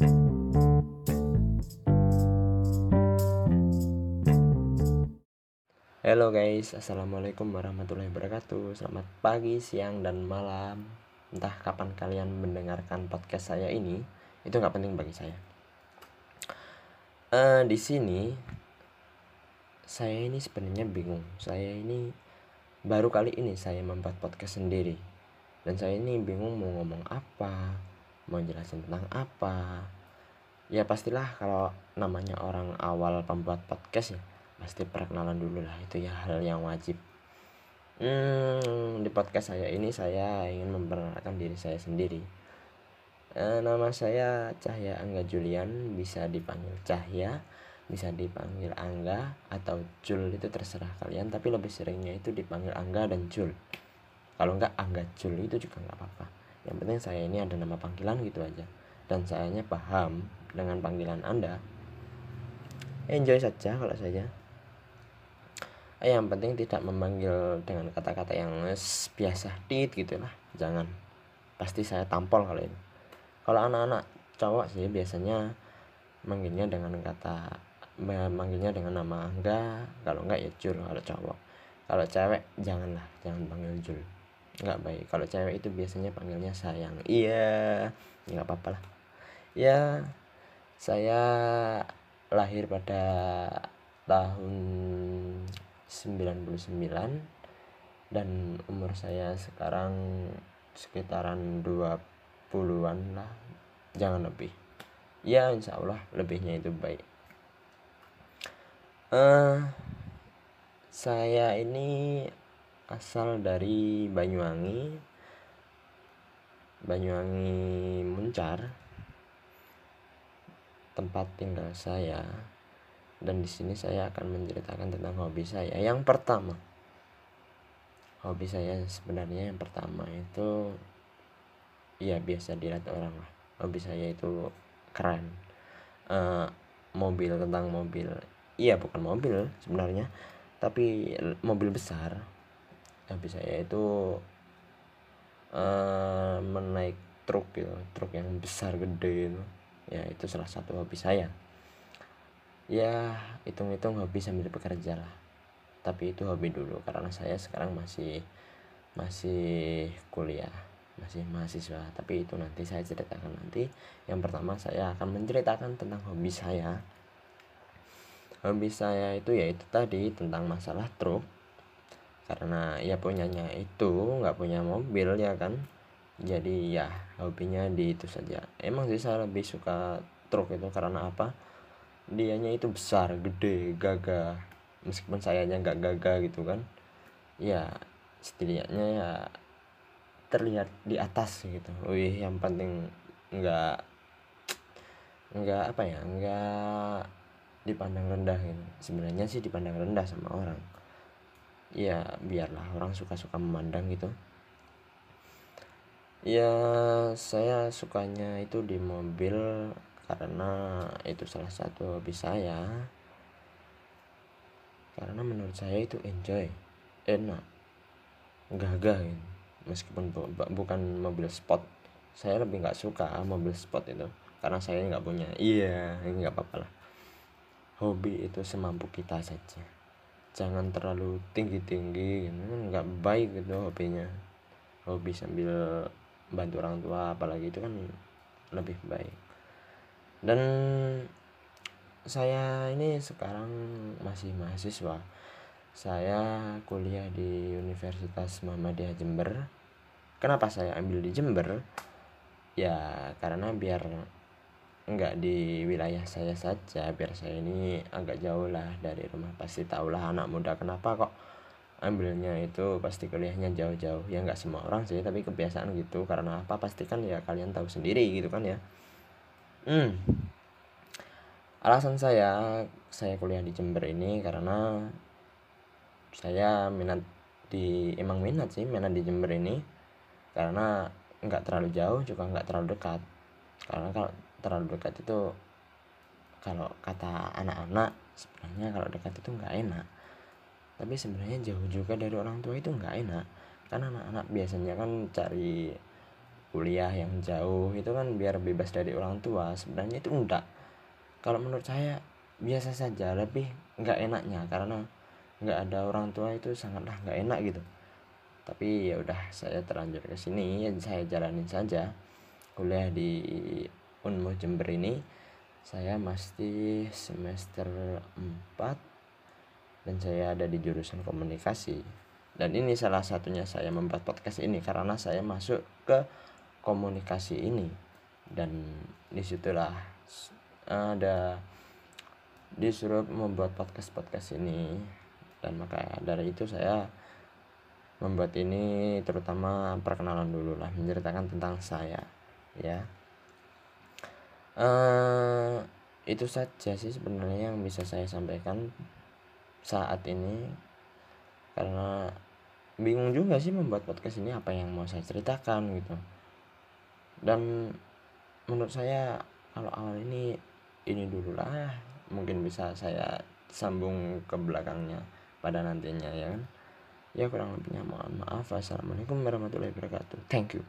Halo guys, Assalamualaikum warahmatullahi wabarakatuh. Selamat pagi, siang, dan malam. Entah kapan kalian mendengarkan podcast saya ini Itu nggak penting bagi saya. Uh, Di sini Saya ini sebenarnya bingung. Saya ini Baru kali ini saya membuat podcast sendiri. Dan saya ini bingung mau ngomong apa Mau jelasin tentang apa. Ya pastilah kalau namanya orang awal pembuat podcast ya pasti perkenalan dulu lah. Itu ya hal yang wajib. Hmm, di podcast saya ini saya ingin memperkenalkan diri saya sendiri. E, nama saya Cahya Angga Julian bisa dipanggil Cahya bisa dipanggil Angga atau Jul itu terserah kalian. Tapi lebih seringnya itu dipanggil Angga dan Jul. Kalau enggak Angga Jul itu juga nggak apa-apa yang penting saya ini ada nama panggilan gitu aja. Dan sayanya paham dengan panggilan anda. Enjoy saja kalau saja. Eh, yang penting tidak memanggil dengan kata-kata yang biasa tit gitu lah. Jangan. Pasti saya tampol kalau ini kalau anak-anak cowok sih biasanya manggilnya dengan kata manggilnya dengan nama angga. Kalau enggak ya jul kalau cowok. Kalau cewek janganlah. Jangan panggil jul nggak baik. Kalau cewek itu biasanya panggilnya sayang. Iya nggak apa-apa lah. Ya saya lahir pada tahun 99 dan umur saya sekarang sekitaran 20-an lah. Jangan lebih. Ya insya Allah lebihnya itu baik. Uh, saya ini asal dari Banyuwangi Banyuwangi Muncar tempat tinggal saya dan di sini saya akan menceritakan tentang hobi saya. Yang pertama, hobi saya sebenarnya yang pertama itu ya biasa dilihat orang lah. Hobi saya itu keren. Uh, mobil tentang mobil. Iya bukan mobil sebenarnya, tapi mobil besar. Hobi saya itu uh, menaik truk gitu, truk yang besar gede itu. Ya itu salah satu hobi saya. Ya hitung-hitung hobi sambil bekerja lah. Tapi itu hobi dulu karena saya sekarang masih masih kuliah masih mahasiswa. Tapi itu nanti saya ceritakan nanti. Yang pertama saya akan menceritakan tentang hobi saya. Hobi saya itu yaitu tadi tentang masalah truk karena ya punyanya itu nggak punya mobil ya kan? Jadi ya hobinya di itu saja. Emang sih saya lebih suka truk itu karena apa? Dianya itu besar gede gagah. Meskipun sayanya nggak gagah gitu kan? Ya setidaknya ya terlihat di atas gitu. Wih yang penting nggak nggak apa ya? Nggak dipandang rendah gitu. Sebenarnya sih dipandang rendah sama orang ya biarlah orang suka-suka memandang gitu. Ya saya sukanya itu di mobil karena itu salah satu hobi saya. Karena menurut saya itu enjoy enak gagah gitu. meskipun bu bukan mobil sport saya lebih nggak suka mobil sport itu karena saya nggak punya iya nggak apa-apa lah. Hobi itu semampu kita saja jangan terlalu tinggi tinggi gitu nggak baik gitu hobinya. Hobi sambil bantu orang tua apalagi itu kan lebih baik. Dan saya ini sekarang masih mahasiswa. Saya kuliah di Universitas Muhammadiyah Jember. Kenapa saya ambil di Jember? Ya karena biar enggak di wilayah saya saja biar saya ini agak jauh lah dari rumah. Pasti tahulah anak muda kenapa kok ambilnya itu pasti kuliahnya jauh-jauh. Ya nggak semua orang sih tapi kebiasaan gitu. Karena apa? Pasti kan ya kalian tahu sendiri gitu kan ya. Hmm. Alasan saya saya kuliah di Jember ini karena saya minat di emang minat sih minat di Jember ini. Karena nggak terlalu jauh juga nggak terlalu dekat. Karena kalau terlalu dekat itu kalau kata anak-anak sebenarnya kalau dekat itu nggak enak. Tapi sebenarnya jauh juga dari orang tua itu nggak enak. Karena anak-anak biasanya kan cari kuliah yang jauh itu kan biar bebas dari orang tua. Sebenarnya itu enggak. Kalau menurut saya biasa saja lebih nggak enaknya. Karena nggak ada orang tua itu sangatlah nggak enak gitu. Tapi ya udah saya terlanjur ke sini ya saya jalanin saja kuliah di Unmu Jember ini saya masih semester 4 dan saya ada di jurusan komunikasi. Dan ini salah satunya saya membuat podcast ini karena saya masuk ke komunikasi ini. Dan di situlah ada disuruh membuat podcast podcast ini. Dan maka dari itu saya membuat ini terutama perkenalan dulu lah menceritakan tentang saya ya uh, itu saja sih sebenarnya yang bisa saya sampaikan saat ini. Karena bingung juga sih membuat podcast ini apa yang mau saya ceritakan gitu. Dan menurut saya kalau awal ini ini dulu lah mungkin bisa saya sambung ke belakangnya pada nantinya ya kan? Ya kurang lebihnya mohon maaf. Assalamualaikum warahmatullahi wabarakatuh. Thank you